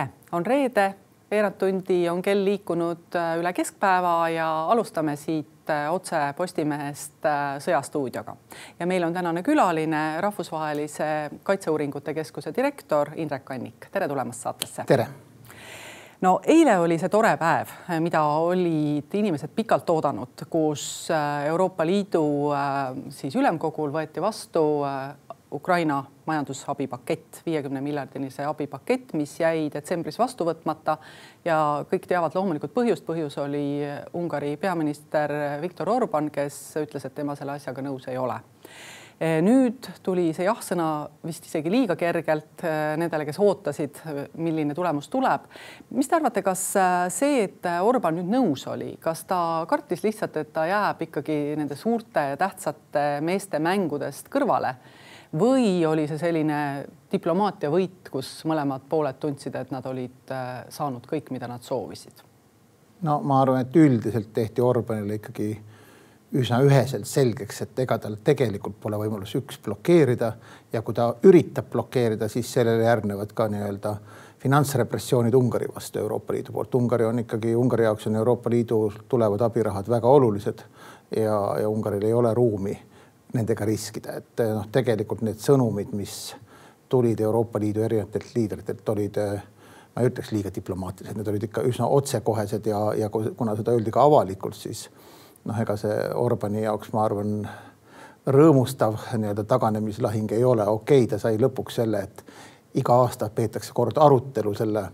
tere, on reede, veerand tundi on kell liikunud äh, üle keskpäeva ja alustame siit äh, otse Postimehest äh, Sõjastuudioga. ja meil on tänane külaline Rahvusvahelise Kaitseuuringute Keskuse direktor Indrek Annik, tere tulemast saatesse. tere no eile oli see tore päev, mida olid inimesed pikalt oodanud, kus Euroopa Liidu siis ülemkogul võeti vastu Ukraina majandusabipakett, viiekümne miljardilise abipakett, mis jäi detsembris vastu võtmata ja kõik teavad loomulikult põhjust. põhjus oli Ungari peaminister Viktor Orban, kes ütles, et tema selle asjaga nõus ei ole nüüd tuli see jah-sõna vist isegi liiga kergelt eh, nendele, kes ootasid, milline tulemus tuleb. mis te arvate, kas eh, see, et Orban nüüd nõus oli, kas ta kartis lihtsalt, et ta jääb ikkagi nende suurte tähtsate meeste mängudest kõrvale või oli see selline diplomaatia võit, kus mõlemad pooled tundsid, et nad olid äh, saanud kõik, mida nad soovisid? no ma arvan, et üldiselt tehti Orbanile ikkagi üsna üheselt selgeks, et ega tal tegelikult pole võimalus üks blokeerida ja kui ta üritab blokeerida, siis sellele järgnevad ka nii-öelda finantsrepressioonid Ungari vastu Euroopa Liidu poolt. Ungari on ikkagi, Ungari jaoks on Euroopa Liidu tulevad abirahad väga olulised ja, ja Ungaril ei ole ruumi nendega riskida, et noh, tegelikult need sõnumid, mis tulid Euroopa Liidu erinevatelt liidritelt, olid ma ei ütleks liiga diplomaatilised, need olid ikka üsna otsekohesed ja, ja kuna seda öeldi ka avalikult, siis noh, ega see Orbani jaoks, ma arvan, rõõmustav nii-öelda taganemislahing ei ole. okei okay,, ta sai lõpuks selle, et iga aasta peetakse kord arutelu selle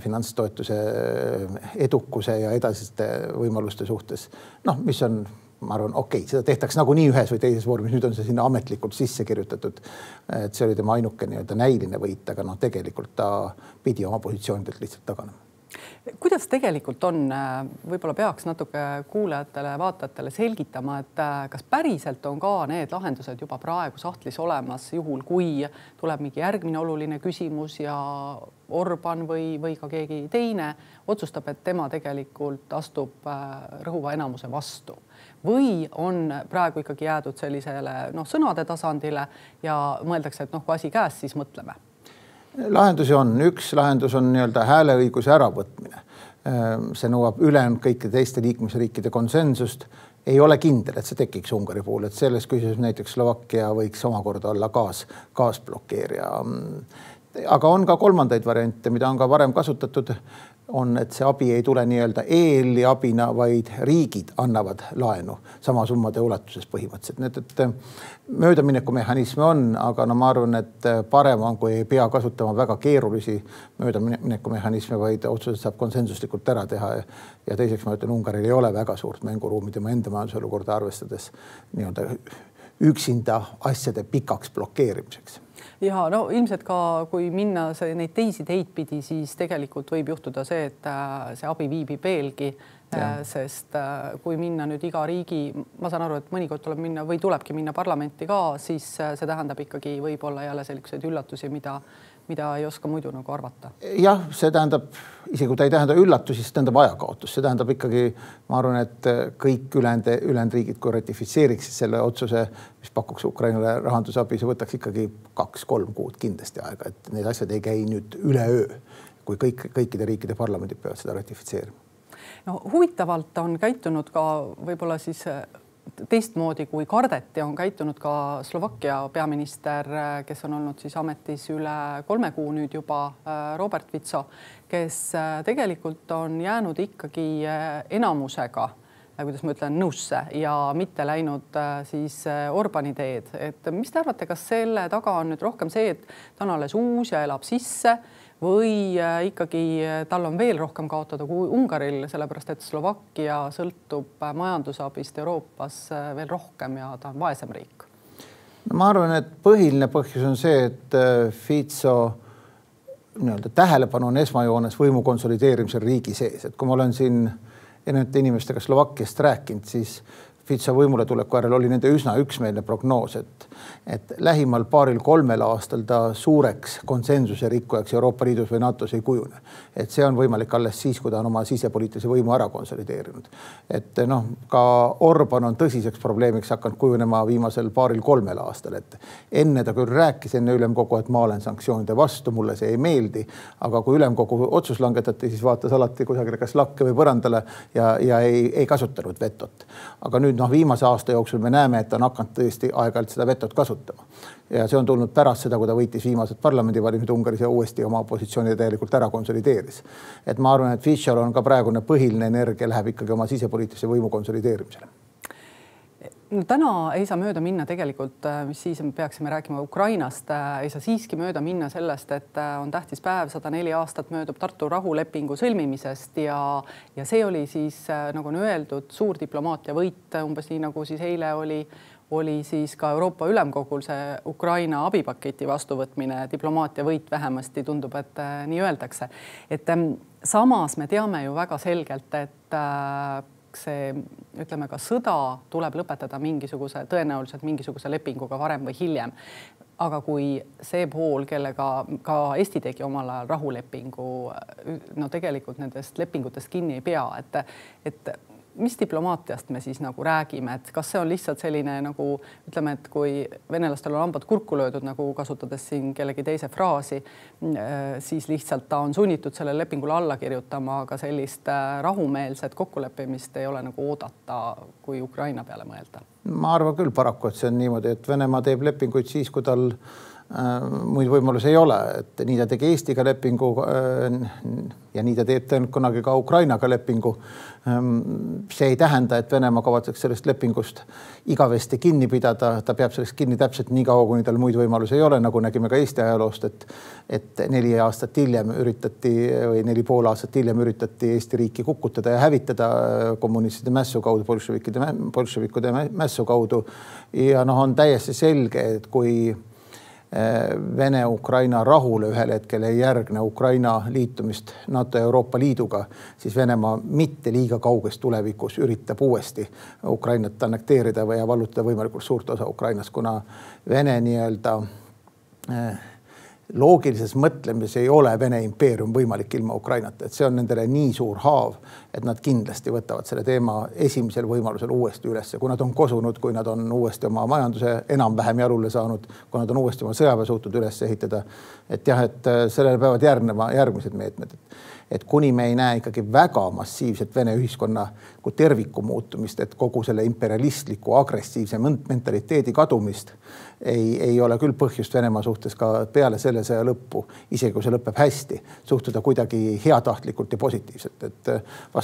finantstoetuse edukuse ja edasiste võimaluste suhtes. noh, mis on ma arvan, okei okay,, seda tehtakse nagunii ühes või teises vormis, nüüd on see sinna ametlikult sisse kirjutatud. et see oli tema ainuke nii-öelda näiline võit, aga noh, tegelikult ta pidi oma positsioonidelt lihtsalt taganema kuidas tegelikult on, võib-olla peaks natuke kuulajatele-vaatajatele selgitama, et äh, kas päriselt on ka need lahendused juba praegu sahtlis olemas, juhul kui tuleb mingi järgmine oluline küsimus ja Orban või, või ka keegi teine otsustab, et tema tegelikult astub äh, rõhuva enamuse vastu või on praegu ikkagi jäädud sellisele noh, sõnade tasandile ja mõeldakse, et noh, kui asi käes, siis mõtleme? lahendusi on, üks lahendus on nii-öelda hääleõiguse äravõtmine. Ehm, see nõuab ülejäänud kõikide teiste liikmesriikide konsensust. ei ole kindel, et see tekiks Ungari puhul, et selles küsimuses näiteks Slovakkia võiks omakorda olla kaas, kaasblokeerija. aga on ka kolmandaid variante, mida on ka varem kasutatud on, et see abi ei tule nii-öelda EL-i abina, vaid riigid annavad laenu sama summade ulatuses põhimõtteliselt, nii et, et möödaminekumehhanisme on, aga no ma arvan, et parem on, kui ei pea kasutama väga keerulisi möödaminekumehhanisme, vaid otsused saab konsensuslikult ära teha. ja teiseks ma ütlen, Ungaril ei ole väga suurt mänguruumi tema enda majandusolukorda arvestades nii-öelda üksinda asjade pikaks blokeerimiseks ja no ilmselt ka, kui minna see, neid teisi teid pidi, siis tegelikult võib juhtuda see, et äh, see abi viibib veelgi. Äh, sest äh, kui minna nüüd iga riigi, ma saan aru, et mõnikord tuleb minna või tulebki minna parlamenti ka, siis see tähendab ikkagi võib-olla jälle selliseid üllatusi, mida mida ei oska muidu nagu arvata. jah, see tähendab, isegi kui ta ei tähenda üllatusi, siis tähendab ajakkaotust, see tähendab ikkagi, ma arvan, et kõik ülejäänud, ülejäänud riigid, kui ratifitseeriksid selle otsuse, mis pakuks Ukrainale rahandusabi, see võtaks ikkagi kaks-kolm kuud kindlasti aega, et need asjad ei käi nüüd üleöö, kui kõik, kõikide riikide parlamendid peavad seda ratifitseerima. no huvitavalt on käitunud ka võib-olla siis teistmoodi kui kardeti, on käitunud ka Slovakkia peaminister, kes on olnud siis ametis üle kolme kuu nüüd juba, Robert Vitso, kes tegelikult on jäänud ikkagi enamusega kuidas ma ütlen, nõusse ja mitte läinud siis Orbani teed, et mis te arvate, kas selle taga on nüüd rohkem see, et ta on alles uus ja elab sisse või äh, ikkagi äh, tal on veel rohkem kaotada kui Ungaril, sellepärast et Slovakkia sõltub äh, majandusabist Euroopas veel rohkem ja ta on vaesem riik? no ma arvan, et põhiline põhjus on see, et Fico nii-öelda tähelepanu on esmajoones võimu konsolideerimisel riigi sees, et kui ma olen siin erinevate inimestega Slovakkiast rääkinud, siis Fico võimule tuleku järel oli nende üsna üksmeelne prognoos, et, et lähimal paaril-kolmel aastal ta suureks konsensuse rikkujaks Euroopa Liidus või NATO-s ei kujune. et see on võimalik alles siis, kui ta on oma sisepoliitilise võimu ära konsolideerinud. et noh, ka Orban on tõsiseks probleemiks hakanud kujunema viimasel paaril-kolmel aastal, et enne ta küll rääkis enne ülemkogu, et ma olen sanktsioonide vastu, mulle see ei meeldi, aga kui ülemkogu otsus langetati, siis vaatas alati kusagile kas lakke või põrandale ja, ja ei, ei kasutanud vetot. aga nüüd nüüd noh, viimase aasta jooksul me näeme, et ta on hakanud tõesti aeg-ajalt seda vetot kasutama. ja see on tulnud pärast seda, kui ta võitis viimased parlamendivalimised Ungaris ja uuesti oma positsiooni täielikult ära konsolideeris. et ma arvan, et Fischer on ka praegune põhiline energia läheb ikkagi oma sisepoliitilise võimu konsolideerimisele no täna ei saa mööda minna tegelikult, äh, mis siis me peaksime rääkima Ukrainast, äh, ei saa siiski mööda minna sellest, et äh, on tähtis päev, sada neli aastat möödub Tartu rahulepingu sõlmimisest ja, ja see oli siis nagu on öeldud, suur diplomaatia võit, umbes nii nagu siis eile oli, oli siis ka Euroopa Ülemkogul see Ukraina abipaketi vastuvõtmine, diplomaatia võit vähemasti tundub, et nii öeldakse. et ähm, samas me teame ju väga selgelt, et see ütleme ka sõda tuleb lõpetada mingisuguse, tõenäoliselt mingisuguse lepinguga varem või hiljem. aga kui see pool, kellega ka Eesti tegi omal ajal rahulepingu, no tegelikult nendest lepingutest kinni ei pea, et, et mis diplomaatiast me siis nagu räägime, et kas see on lihtsalt selline nagu ütleme, et kui venelastel on hambad kurku löödud, nagu kasutades siin kellegi teise fraasi, äh, siis lihtsalt ta on sunnitud sellele lepingule alla kirjutama, aga sellist äh, rahumeelset kokkuleppimist ei ole nagu oodata, kui Ukraina peale mõelda. ma arvan küll paraku, et see on niimoodi, et Venemaa teeb lepinguid siis, kui tal muid võimalusi ei ole, et nii ta tegi Eestiga lepingu äh, ja nii ta teeb tõenäoliselt kunagi ka Ukrainaga lepingu. Ähm, see ei tähenda, et Venemaa kavatseks sellest lepingust igavesti kinni pidada, ta peab sellest kinni täpselt nii kaua, kuni tal muid võimalusi ei ole, nagu nägime ka Eesti ajaloost, et et neli aastat hiljem üritati või neli pool aastat hiljem üritati Eesti riiki kukutada ja hävitada kommunistide mässu kaudu, bolševikide, bolševikude mässu kaudu. ja noh, on täiesti selge, et kui Vene-Ukraina rahule ühel hetkel ei järgne Ukraina liitumist NATO ja Euroopa Liiduga, siis Venemaa mitte liiga kauges tulevikus üritab uuesti Ukrainat annekteerida või vallutada võimalikult suurt osa Ukrainast, kuna Vene nii-öelda äh, loogilises mõtlemises ei ole Vene impeerium võimalik ilma Ukrainata, et see on nendele nii suur haav, et nad kindlasti võtavad selle teema esimesel võimalusel uuesti ülesse, kui nad on kosunud, kui nad on uuesti oma majanduse enam-vähem jalule saanud, kui nad on uuesti oma sõjaväe suutnud üles ehitada. et jah, et äh, sellele peavad järgnema järgmised meetmed et kuni me ei näe ikkagi väga massiivset Vene ühiskonna kui terviku muutumist, et kogu selle imperialistliku agressiivse mentaliteedi kadumist ei, ei ole küll põhjust Venemaa suhtes ka peale selle sõja lõppu, isegi kui see lõpeb hästi, suhtuda kuidagi heatahtlikult ja positiivselt, et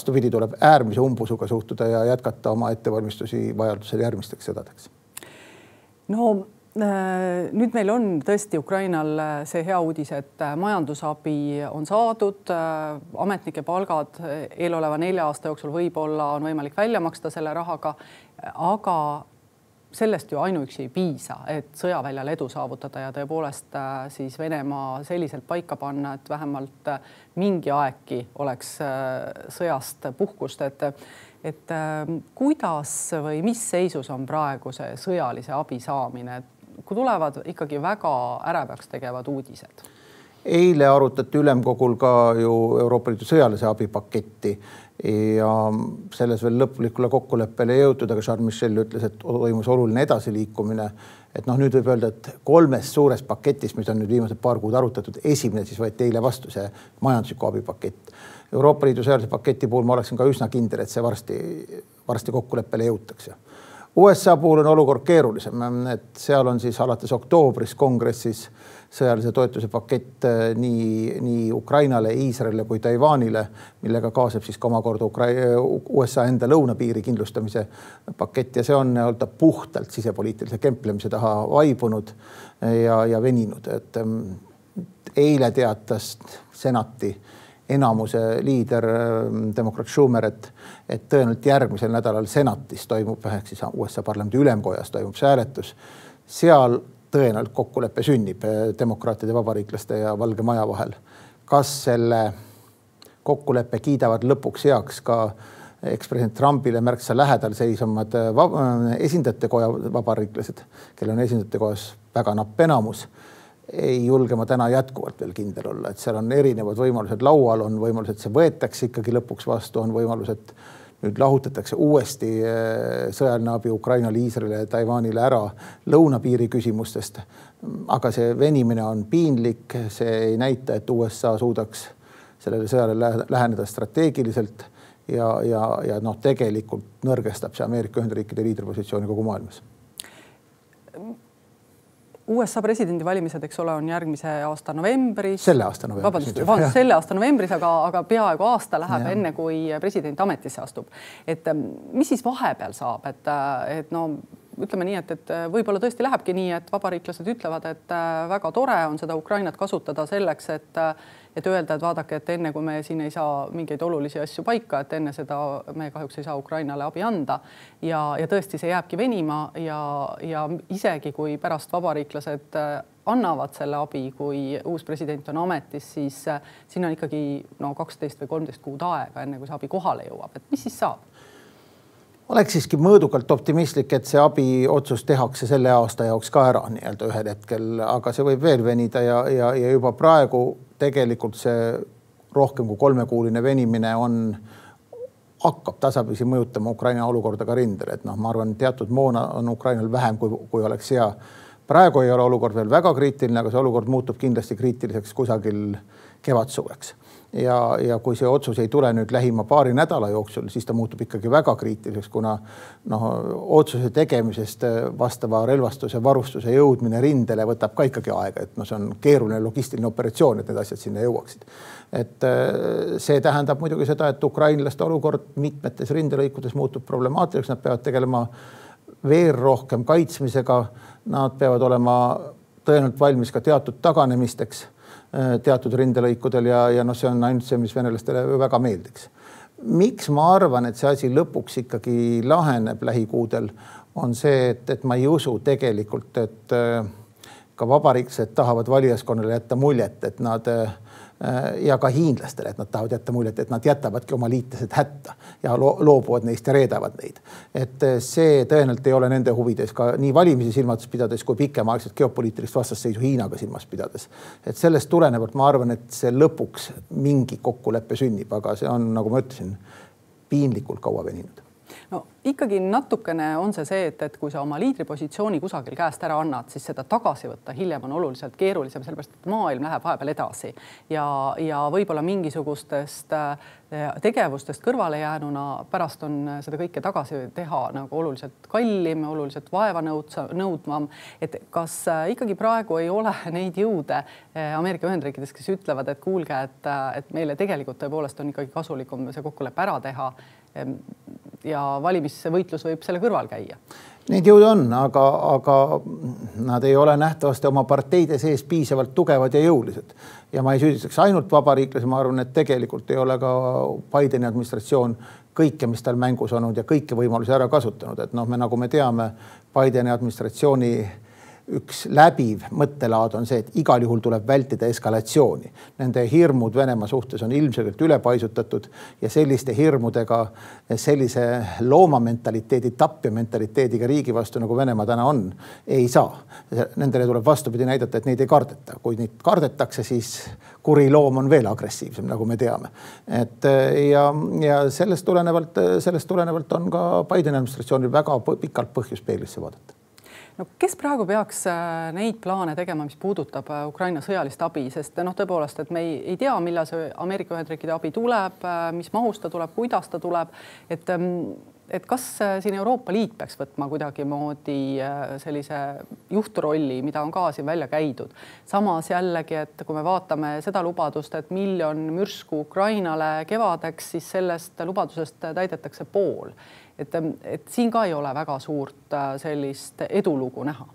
vastupidi, tuleb äärmise umbusuga suhtuda ja jätkata oma ettevalmistusi vajadusel järgmisteks sõdadeks. no Äh, nüüd meil on tõesti Ukrainal äh, see hea uudis, et äh, majandusabi on saadud, ametnike palgad eeloleva nelja aasta jooksul võib-olla on võimalik välja maksta selle rahaga, aga sellest ju ainuüksi ei piisa, et sõjaväljal edu saavutada ja tõepoolest siis Venemaa selliselt paika panna, et vähemalt mingi aegki oleks sõjast puhkust, et et kuidas või mis seisus on praegu see sõjalise abi saamine, kui tulevad ikkagi väga ärevaks tegevad uudised? Eile arutati ülemkogul ka ju Euroopa Liidu sõjalise abi paketti ja selles veel lõplikule kokkuleppele ei jõutud, aga Charles Michel ütles, et toimus oluline edasiliikumine. et noh, nüüd võib öelda, et kolmest suurest paketist, mis on nüüd viimased paar kuud arutatud, esimene siis võeti eile vastu, see majandusliku abi pakett. Euroopa Liidu sõjalise paketi puhul ma oleksin ka üsna kindel, et see varsti, varsti kokkuleppele jõutakse USA puhul on olukord keerulisem, et seal on siis alates oktoobrist kongressis sõjalise toetuse pakett eh, nii, nii Ukrainale, Iisraelile kui Taiwanile, millega kaasneb siis ka omakorda Ukra-, USA enda lõunapiiri kindlustamise pakett ja see on nii-öelda puhtalt sisepoliitilise kemplemise taha vaibunud ja, ja veninud, et mm, eile teatas senati enamuse liider, ähm, demokraat Schumer, et, et tõenäoliselt järgmisel nädalal senatis toimub ehk siis USA parlamendi ülemkojas toimub see hääletus. seal tõenäoliselt kokkulepe sünnib äh, demokraatide, vabariiklaste ja Valge Maja vahel. kas selle kokkuleppe kiidavad lõpuks heaks ka ekspresident Trumpile märksa lähedal seisvad esindajate koja vabariiklased, kellel on esindajate kojas väga napp enamus ei julge ma täna jätkuvalt veel kindel olla, et seal on erinevad võimalused laual, on võimalus, et see võetakse ikkagi lõpuks vastu, on võimalus, et nüüd lahutatakse uuesti eh, sõjaline abi Ukrainale, Iisraelile, Taiwanile ära lõunapiiri küsimustest. aga see venimine on piinlik, see ei näita, et USA suudaks sellele sõjale läheneda strateegiliselt ja, ja, ja noh, tegelikult nõrgestab see Ameerika Ühendriikide liidripositsiooni kogu maailmas USA presidendivalimised, eks ole, on järgmise aasta novembris. selle aasta novembris. vabandust, vabandust, selle aasta novembris, aga, aga peaaegu aasta läheb ja. enne, kui president ametisse astub. et mis siis vahepeal saab, et, et no ütleme nii, et, et võib-olla tõesti lähebki nii, et vabariiklased ütlevad, et äh, väga tore on seda Ukrainat kasutada selleks, et et öelda, et vaadake, et enne kui me siin ei saa mingeid olulisi asju paika, et enne seda me kahjuks ei saa Ukrainale abi anda ja, ja tõesti, see jääbki venima ja, ja isegi kui pärast vabariiklased äh, annavad selle abi, kui uus president on ametis, siis äh, siin on ikkagi no kaksteist või kolmteist kuud aega, enne kui see abi kohale jõuab, et mis siis saab? Oleks siiski mõõdukalt optimistlik, et see abiotsus tehakse selle aasta jaoks ka ära nii-öelda ühel hetkel, aga see võib veel venida ja, ja, ja juba praegu tegelikult see rohkem kui kolmekuuline venimine on, hakkab tasapisi mõjutama Ukraina olukorda ka rindel, et noh, ma arvan, teatud moona on Ukrainal vähem, kui, kui oleks hea. praegu ei ole olukord veel väga kriitiline, aga see olukord muutub kindlasti kriitiliseks kusagil kevadsuveks ja, ja kui see otsus ei tule nüüd lähima paari nädala jooksul, siis ta muutub ikkagi väga kriitiliseks, kuna noh, otsuse tegemisest vastava relvastuse, varustuse jõudmine rindele võtab ka ikkagi aega, et noh, see on keeruline logistiline operatsioon, et need asjad sinna jõuaksid. et äh, see tähendab muidugi seda, et ukrainlaste olukord mitmetes rindelõikudes muutub problemaatiliseks, nad peavad tegelema veel rohkem kaitsmisega, nad peavad olema tõenäoliselt valmis ka teatud taganemisteks teatud rindelõikudel ja, ja noh, see on ainult see, mis venelastele väga meeldiks. miks ma arvan, et see asi lõpuks ikkagi laheneb lähikuudel, on see, et, et ma ei usu tegelikult, et äh, ka vabariiklased tahavad valijaskonnale jätta muljet, et nad äh, Äh, ja ka hiinlastele, et nad tahavad jätta muljet, et nad jätavadki oma liitlased hätta ja loobuvad neist ja reedavad neid. et äh, see tõenäoliselt ei ole nende huvides ka nii valimisi silmas pidades kui pikemaaegset geopoliitilist vastasseisu Hiinaga silmas pidades. et sellest tulenevalt ma arvan, et see lõpuks mingi kokkulepe sünnib, aga see on, nagu ma ütlesin, piinlikult kaua veninud no ikkagi natukene on see see, et, et kui sa oma liidripositsiooni kusagil käest ära annad, siis seda tagasi võtta hiljem on oluliselt keerulisem, sellepärast et maailm läheb vahepeal edasi ja, ja võib-olla mingisugustest äh, tegevustest kõrvale jäänuna pärast on seda kõike tagasi teha nagu oluliselt kallim, oluliselt vaeva nõudsa, nõudvam. et kas äh, ikkagi praegu ei ole neid jõude äh, Ameerika Ühendriikides, kes ütlevad, et kuulge, et, et meile tegelikult tõepoolest on ikkagi kasulikum see kokkulepe ära teha ehm, ja valimisvõitlus võib selle kõrval käia. Neid jõude on, aga, aga nad ei ole nähtavasti oma parteide sees piisavalt tugevad ja jõulised. ja ma ei süüdistaks ainult vabariiklasi, ma arvan, et tegelikult ei ole ka Bideni administratsioon kõike, mis tal mängus olnud ja kõiki võimalusi ära kasutanud, et noh, me nagu me teame, Bideni administratsiooni üks läbiv mõttelaad on see, et igal juhul tuleb vältida eskalatsiooni. Nende hirmud Venemaa suhtes on ilmselgelt ülepaisutatud ja selliste hirmudega, sellise loomamentaliteedi, tapja mentaliteediga riigi vastu, nagu Venemaa täna on, ei saa. Nendele tuleb vastupidi näidata, et neid ei kardeta. kui neid kardetakse, siis kuri loom on veel agressiivsem, nagu me teame. et ja, ja sellest tulenevalt, sellest tulenevalt on ka Bideni administratsioonil väga pikalt põhjust peeglisse vaadata no kes praegu peaks äh, neid plaane tegema, mis puudutab äh, Ukraina sõjalist abi, sest noh, tõepoolest, et me ei, ei tea, millal see Ameerika Ühendriikide abi tuleb, äh, mis mahus ta tuleb, kuidas ta tuleb, et ähm, et kas siin Euroopa Liit peaks võtma kuidagimoodi sellise juhtrolli, mida on ka siin välja käidud. samas jällegi, et kui me vaatame seda lubadust, et miljon mürsku Ukrainale kevadeks, siis sellest lubadusest täidetakse pool et, et siin ka ei ole väga suurt äh, sellist edulugu näha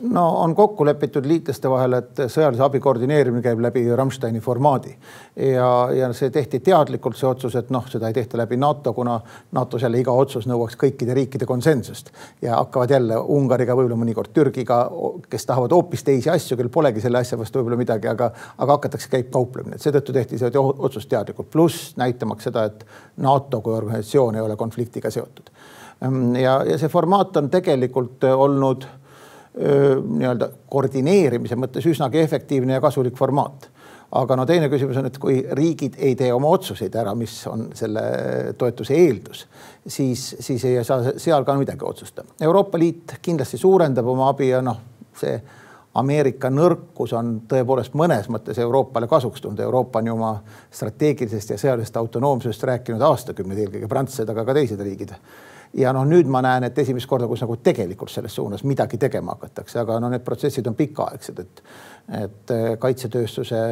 no on kokku lepitud liitlaste vahel, et sõjalise abi koordineerimine käib läbi Rammsteini formaadi. Ja, ja see tehti teadlikult, see otsus, et noh, seda ei tehta läbi NATO, kuna NATO-s jälle iga otsus nõuaks kõikide riikide konsensust. Ja hakkavad jälle Ungariga, võib-olla mõnikord Türgiga, kes tahavad hoopis teisi asju, kel polegi selle asja vastu võib-olla midagi, aga, aga hakatakse, käib kauplemine, et seetõttu tehti see otsus teadlikult, pluss näitamaks seda, et NATO kui organisatsioon ei ole konfliktiga seotud. ja, ja see formaat on tegelikult olnud nii-öelda koordineerimise mõttes üsnagi efektiivne ja kasulik formaat. aga no teine küsimus on, et kui riigid ei tee oma otsuseid ära, mis on selle toetuse eeldus, siis, siis ei saa seal ka midagi otsustada. Euroopa Liit kindlasti suurendab oma abi ja noh, see Ameerika nõrkus on tõepoolest mõnes mõttes Euroopale kasuks tulnud. Euroopa on ju oma strateegilisest ja sõjalisest autonoomsusest rääkinud aastakümneid, eelkõige prantslased, aga ka teised riigid ja noh, nüüd ma näen, et esimest korda, kus nagu tegelikult selles suunas midagi tegema hakatakse, aga no need protsessid on pikaaegsed, et, et äh, kaitsetööstuse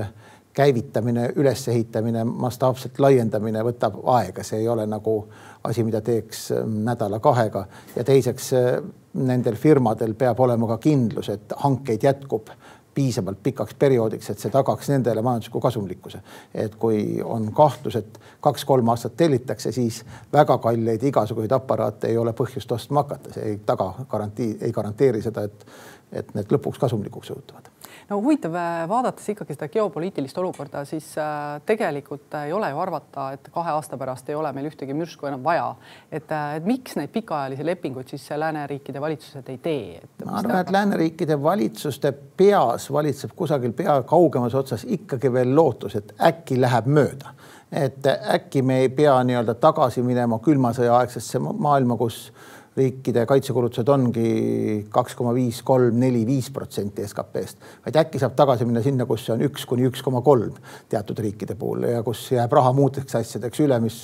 käivitamine, ülesehitamine, mastaapselt laiendamine võtab aega, see ei ole nagu asi, mida teeks ähm, nädala-kahega ja teiseks äh, nendel firmadel peab olema ka kindlus, et hankeid jätkub piisavalt pikaks perioodiks, et see tagaks nendele majandusliku kasumlikkuse. et kui on kahtlus, et kaks-kolm aastat tellitakse, siis väga kalleid igasuguseid aparaate ei ole põhjust ostma hakata, see ei taga garantii, ei garanteeri seda, et, et need lõpuks kasumlikuks osutuvad no huvitav, äh, vaadates ikkagi seda geopoliitilist olukorda, siis äh, tegelikult ei ole ju arvata, et kahe aasta pärast ei ole meil ühtegi mürsku enam vaja. et, äh, et miks neid pikaajalisi lepinguid siis lääneriikide valitsused ei tee? ma arvan, et lääneriikide valitsuste peas valitseb kusagil pea kaugemas otsas ikkagi veel lootus, et äkki läheb mööda et äkki me ei pea nii-öelda tagasi minema külma sõja aegsesse maailma, kus riikide kaitsekulutused ongi kaks koma viis, kolm, neli, viis protsenti SKP-st, vaid äkki saab tagasi minna sinna, kus see on üks kuni üks koma kolm teatud riikide puhul ja kus jääb raha muudeks asjadeks üle, mis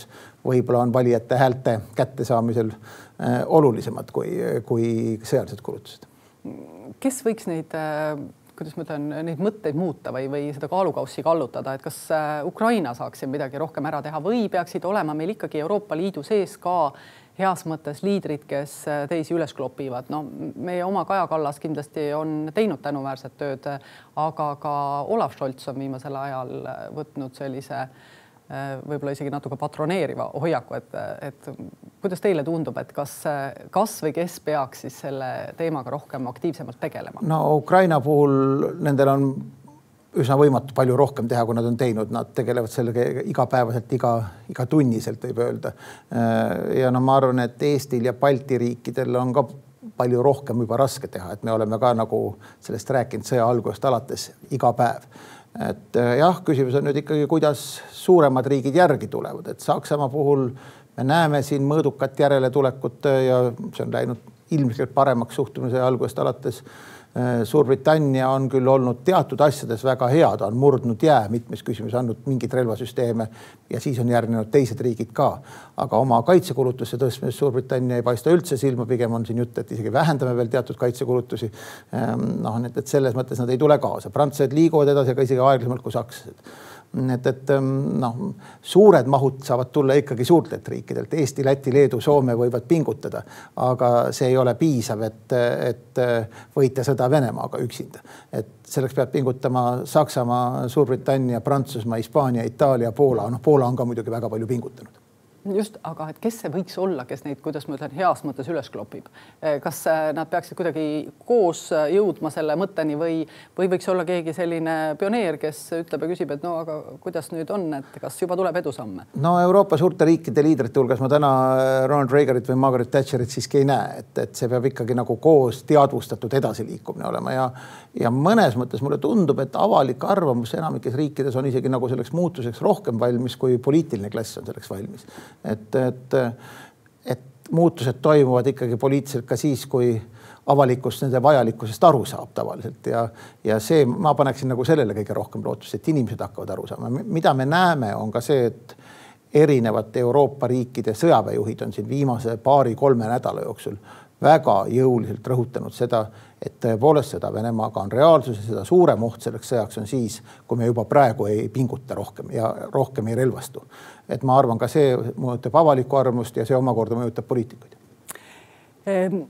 võib-olla on valijate häälte kättesaamisel äh, olulisemad kui, kui sõjalised kulutused. kes võiks neid äh kuidas ma ütlen, neid mõtteid muuta või, või seda kaalukaussi kallutada, et kas äh, Ukraina saaks siin midagi rohkem ära teha või peaksid olema meil ikkagi Euroopa Liidu sees ka heas mõttes liidrid, kes äh, teisi üles klopivad. no meie oma Kaja Kallas kindlasti on teinud tänuväärset tööd, aga ka Olav Scholz on viimasel ajal äh, võtnud sellise äh, võib-olla isegi natuke patroneeriva hoiaku, et, et kuidas teile tundub, et kas, kas või kes peaks siis selle teemaga rohkem aktiivsemalt tegelema? no Ukraina puhul nendel on üsna võimatu palju rohkem teha, kui nad on teinud, nad tegelevad sellega igapäevaselt, iga, igatunniselt võib öelda. ja no ma arvan, et Eestil ja Balti riikidel on ka palju rohkem juba raske teha, et me oleme ka nagu sellest rääkinud sõja algusest alates iga päev. et jah, küsimus on nüüd ikkagi, kuidas suuremad riigid järgi tulevad, et Saksamaa puhul me näeme siin mõõdukat järeletulekut ja see on läinud ilmselt paremaks suhtumise algusest alates Äh, Suurbritannia on küll olnud teatud asjades väga hea, ta on murdnud jää mitmes küsimuses, andnud mingeid relvasüsteeme ja siis on järgnenud teised riigid ka. aga oma kaitsekulutuste tõstmises Suurbritannia ei paista üldse silma, pigem on siin jutt, et isegi vähendame veel teatud kaitsekulutusi. Ähm, noh, et, et selles mõttes nad ei tule kaasa, prantslased liiguvad edasi, aga isegi aeglasemalt kui sakslased et, et ähm, noh, suured mahud saavad tulla ikkagi suurtelt riikidelt, Eesti, Läti, Leedu, Soome võivad pingutada, aga see ei ole piisav, et, et võita sõda Venemaaga üksinda. et selleks peab pingutama Saksamaa, Suurbritannia, Prantsusmaa, Hispaania, Itaalia, Poola, noh, Poola on ka muidugi väga palju pingutanud just, aga et kes see võiks olla, kes neid, kuidas ma ütlen, heas mõttes üles klopib. Eh, kas eh, nad peaksid kuidagi koos eh, jõudma selle mõtteni või, või võiks olla keegi selline pioneer, kes ütleb ja küsib, et no aga kuidas nüüd on, et kas juba tuleb edusamme? no Euroopa suurte riikide liidrite hulgas ma täna Ronald Reaganit või Margaret Thatcherit siiski ei näe, et, et see peab ikkagi nagu koos teadvustatud edasiliikumine olema ja ja mõnes mõttes mulle tundub, et avalik arvamus enamikes riikides on isegi nagu selleks muutuseks rohkem valmis, kui poliitiline klass on selleks valmis et, et, et muutused toimuvad ikkagi poliitiliselt ka siis, kui avalikkus nende vajalikkusest aru saab tavaliselt ja, ja see, ma paneksin nagu sellele kõige rohkem lootust, et inimesed hakkavad aru saama. mida me näeme, on ka see, et erinevate Euroopa riikide sõjaväejuhid on siin viimase paari-kolme nädala jooksul väga jõuliselt rõhutanud seda, et tõepoolest sõda Venemaaga on reaalsus ja seda suurem oht selleks sõjaks on siis, kui me juba praegu ei pinguta rohkem ja rohkem ei relvastu. et ma arvan, ka see mõjutab avalikku arvamust ja see omakorda mõjutab poliitikuid ehm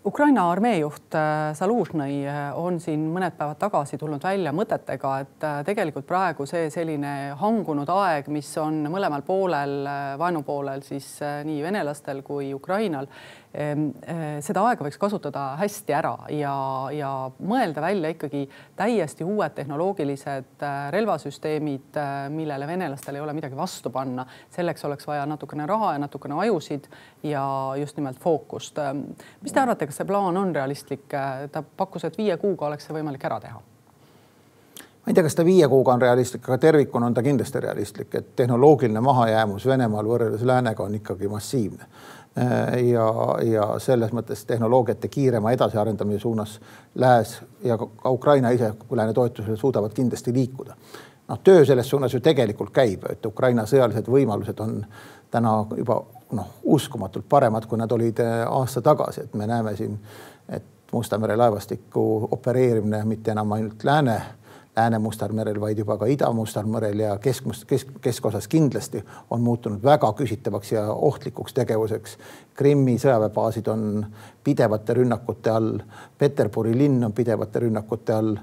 Ukraina armeejuht Zalužnõi on siin mõned päevad tagasi tulnud välja mõtetega, et tegelikult praegu see selline hangunud aeg, mis on mõlemal poolel, vaenupoolel siis nii venelastel kui Ukrainal, seda aega võiks kasutada hästi ära ja, ja mõelda välja ikkagi täiesti uued tehnoloogilised eh, relvasüsteemid, eh, millele venelastel ei ole midagi vastu panna. selleks oleks vaja natukene raha ja natukene ajusid ja just nimelt fookust. Ehm, mis te arvate, kas see plaan on realistlik? ta pakkus, et viie kuuga oleks see võimalik ära teha ma ei tea, kas ta viie kuuga on realistlik, aga tervikuna on ta kindlasti realistlik, et tehnoloogiline mahajäämus Venemaal võrreldes läänega on ikkagi massiivne ja, ja selles mõttes tehnoloogiate kiirema edasiarendamise suunas lääs ja ka Ukraina ise, lääne toetusel suudavad kindlasti liikuda. noh, töö selles suunas ju tegelikult käib, et Ukraina sõjalised võimalused on täna juba noh, uskumatult paremad, kui nad olid äh, aasta tagasi, et me näeme siin, et Musta mere laevastiku opereerimine mitte enam ainult lääne Lääne-Mustal merel, vaid juba ka Ida-Mustal merel ja keskmust, kesk, keskosas kindlasti on muutunud väga küsitavaks ja ohtlikuks tegevuseks. Krimmi sõjaväebaasid on pidevate rünnakute all, Peterburi linn on pidevate rünnakute all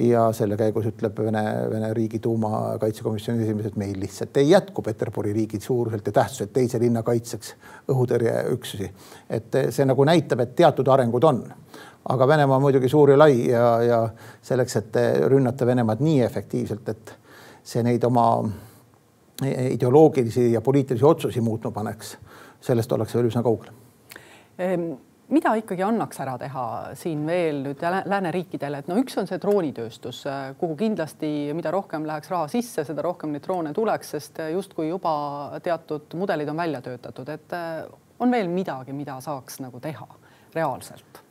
ja selle käigus ütleb Vene, Vene Riigiduuma kaitsekomisjoni esimees, et meil lihtsalt ei jätku Peterburi riigi suuruselt ja tähtsuselt teise linna kaitseks õhutõrjeüksusi. et see nagu näitab, et teatud arengud on aga Venemaa on muidugi suur ja lai ja, ja selleks, et rünnata Venemaad nii efektiivselt, et see neid oma ideoloogilisi ja poliitilisi otsusi muutma paneks, sellest ollakse veel üsna kaugel. Ehm mida ikkagi annaks ära teha siin veel nüüd lääneriikidele, et no üks on see droonitööstus, kuhu kindlasti, mida rohkem läheks raha sisse, seda rohkem neid droone tuleks, sest justkui juba teatud mudelid on välja töötatud, et on veel midagi, mida saaks nagu teha reaalselt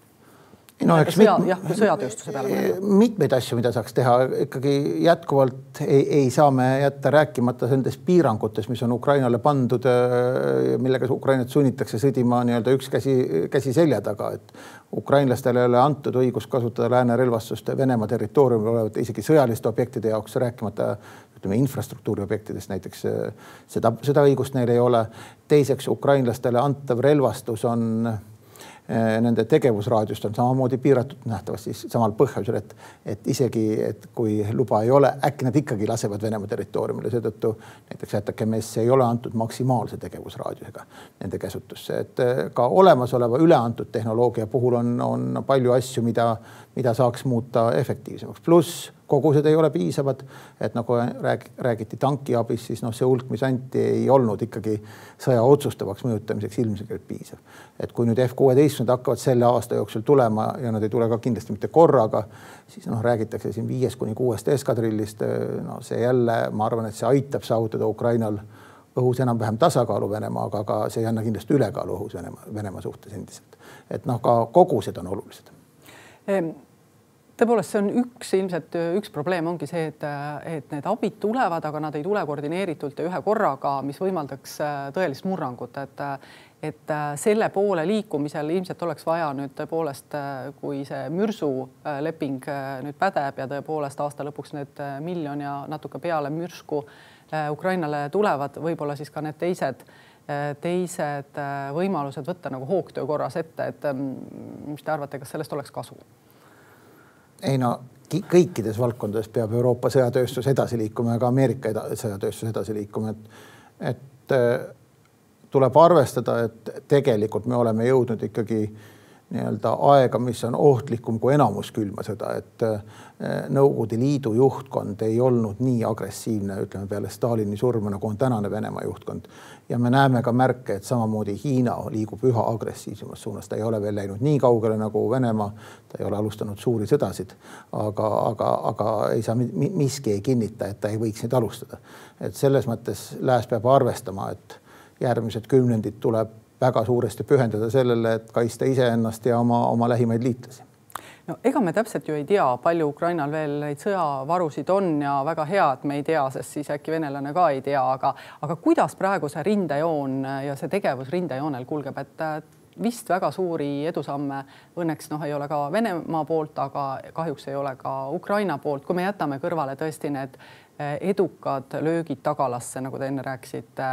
no eks sõja, jah, sõjatööstuse peale. mitmeid asju, mida saaks teha, ikkagi jätkuvalt ei, ei saa me jätta rääkimata nendest piirangutest, mis on Ukrainale pandud, äh, millega Ukrainat sunnitakse sõdima nii-öelda üks käsi, käsi selja taga, et ukrainlastele ei ole antud õigust kasutada lääne relvastust Venemaa territooriumil olevate isegi sõjaliste objektide jaoks, rääkimata ütleme infrastruktuuri objektidest näiteks äh, seda, seda õigust neil ei ole. teiseks, ukrainlastele antav relvastus on Eh, nende tegevusraadiust on samamoodi piiratud nähtavasti samal põhjusel, et, et isegi, et kui luba ei ole, äkki nad ikkagi lasevad Venemaa territooriumile, seetõttu näiteks ATKMS ei ole antud maksimaalse tegevusraadiusega nende käsutusse, et eh, ka olemasoleva üleantud tehnoloogia puhul on, on palju asju, mida, mida saaks muuta efektiivsemaks, pluss kogused ei ole piisavad. et nagu rääg, räägiti tankiabist, siis noh, see hulk, mis anti, ei olnud ikkagi sõja otsustavaks mõjutamiseks ilmselgelt piisav. et kui nüüd F kuueteistkümned hakkavad selle aasta jooksul tulema ja nad ei tule ka kindlasti mitte korraga, siis noh, räägitakse siin viiest kuni kuuest eskadrillist. no see jälle, ma arvan, et see aitab saavutada Ukrainal õhus enam-vähem tasakaalu Venemaaga, aga see ei anna kindlasti ülekaalu õhus Venemaa, Venemaa suhtes endiselt. et noh, ka kogused on olulised tõepoolest, see on üks ilmselt üks probleem ongi see, et, et need abid tulevad, aga nad ei tule koordineeritult ja ühe korraga, mis võimaldaks äh, tõelist murrangut, et et äh, selle poole liikumisel ilmselt oleks vaja nüüd tõepoolest, äh, kui see mürsu leping nüüd pädeb ja tõepoolest aasta lõpuks need miljon ja natuke peale mürsku Ukrainale tulevad, võib-olla siis ka need teised teised võimalused võtta nagu hoogtöö korras ette, et ähm, mis te arvate, kas sellest oleks kasu? Ei no kõikides valdkondades peab Euroopa sõjatööstus edasi liikuma ja ka Ameerika eda, sõjatööstus edasi liikuma, et, et äh, tuleb arvestada, et tegelikult me oleme jõudnud ikkagi nii-öelda aega, mis on ohtlikum kui enamus külma sõda, et äh, Nõukogude Liidu juhtkond ei olnud nii agressiivne, ütleme peale Stalini surma, nagu on tänane Venemaa juhtkond. ja me näeme ka märke, et samamoodi Hiina liigub üha agressiivsemas suunas, ta ei ole veel läinud nii kaugele nagu Venemaa, ta ei ole alustanud suuri sõdasid, aga, aga, aga ei saa, miski ei kinnita, et ta ei võiks neid alustada. et selles mõttes lääs peab arvestama, et järgmised kümnendid tuleb väga suuresti pühendada sellele, et kaitsta iseennast ja oma, oma lähimaid liitlasi. No ega me täpselt ju ei tea, palju Ukrainal veel neid sõjavarusid on ja väga hea, et me ei tea, sest siis äkki venelane ka ei tea, aga, aga kuidas praegu see rindejoon ja see tegevus rindejoonel kulgeb, et vist väga suuri edusamme õnneks noh, ei ole ka Venemaa poolt, aga kahjuks ei ole ka Ukraina poolt, kui me jätame kõrvale tõesti need edukad löögid tagalasse, nagu te enne rääkisite,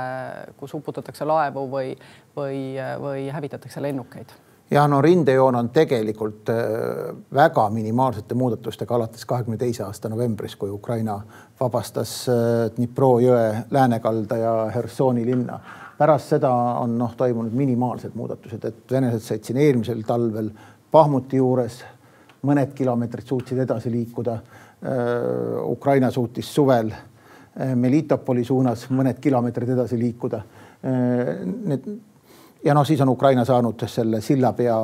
kus uputatakse laevu või, või, või hävitatakse lennukeid? ja no rindejoon on tegelikult väga minimaalsete muudatustega alates kahekümne teise aasta novembris, kui Ukraina vabastas Dnipro jõe läänekalda ja Hersoni linna. pärast seda on noh, toimunud minimaalsed muudatused, et venelased said siin eelmisel talvel Pahmuti juures mõned kilomeetrid suutsid edasi liikuda. Äh, Ukraina suutis suvel Melitopoli suunas mõned kilomeetrid edasi liikuda. Need ja noh, siis on Ukraina saanud selle sillapea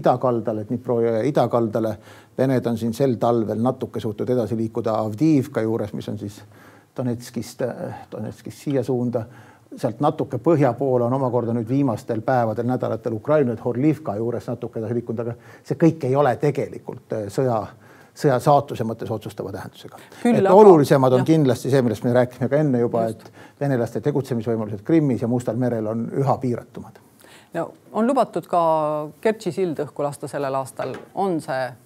idakaldale, Dnipro jõe idakaldale. Vened on siin sel talvel natuke suutnud edasi liikuda Avdiivka juures, mis on siis Donetskist, Donetskist siia suunda. sealt natuke põhja poole on omakorda nüüd viimastel päevadel, nädalatel Ukraina Horlivka juures natuke edasi liikunud, aga see kõik ei ole tegelikult äh, sõja sõja saatuse mõttes otsustava tähendusega. et aga, olulisemad on jah. kindlasti see, millest me rääkisime ka enne juba, et venelaste tegutsemisvõimalused Krimmis ja Mustal merel on üha piiratumad no on lubatud ka Kertši sild õhku lasta sellel aastal, on see äh,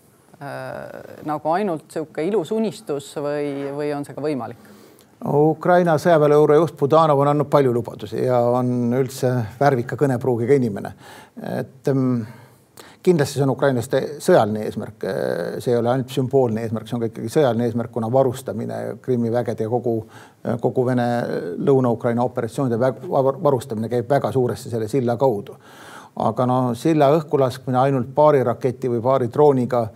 nagu ainult niisugune ilus unistus või, või on see ka võimalik? Ukraina sõjaväeluure juht Budanov on andnud palju lubadusi ja on üldse värvika kõnepruugiga inimene. et ähm, kindlasti see on ukrainlaste sõjaline eesmärk, see ei ole ainult sümboolne eesmärk, see on ka ikkagi sõjaline eesmärk, kuna varustamine Krimmi vägede ja kogu, kogu Vene Lõuna-Ukraina operatsioonide varustamine käib väga suuresti selle silla kaudu. aga no silla õhkulaskmine ainult paari raketi või paari drooniga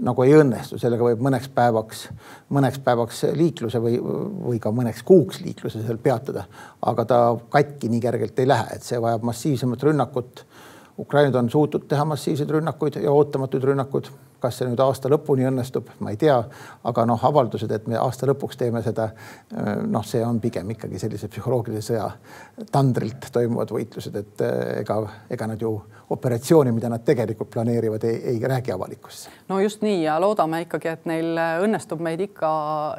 nagu ei õnnestu, sellega võib mõneks päevaks, mõneks päevaks liikluse või, või ka mõneks kuuks liikluse seal peatada, aga ta katki nii kergelt ei lähe, et see vajab massiivsemat rünnakut Ukrainad on suutnud teha massiivseid rünnakuid ja ootamatuid rünnakuid. kas see nüüd aasta lõpuni õnnestub, ma ei tea, aga noh, avaldused, et me aasta lõpuks teeme seda, noh, see on pigem ikkagi sellise psühholoogilise sõja tandrilt toimuvad võitlused, et ega, ega nad ju operatsiooni, mida nad tegelikult planeerivad, ei, ei räägi avalikkusse. no just nii ja loodame ikkagi, et neil õnnestub meid ikka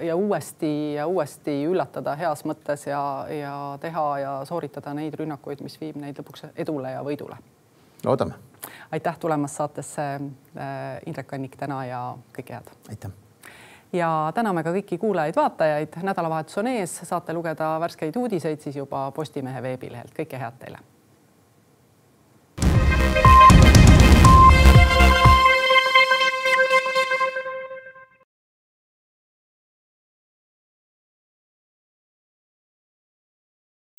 ja uuesti ja uuesti üllatada heas mõttes ja, ja teha ja sooritada neid rünnakuid, mis viib neid lõpuks edule ja võidule loodame. aitäh tulemast saatesse, äh, Indrek Kannik täna ja kõike head. aitäh. Ja täname ka kõiki kuulajaid-vaatajaid, nädalavahetus on ees, saate lugeda värskeid uudiseid siis juba Postimehe veebilehelt, kõike head teile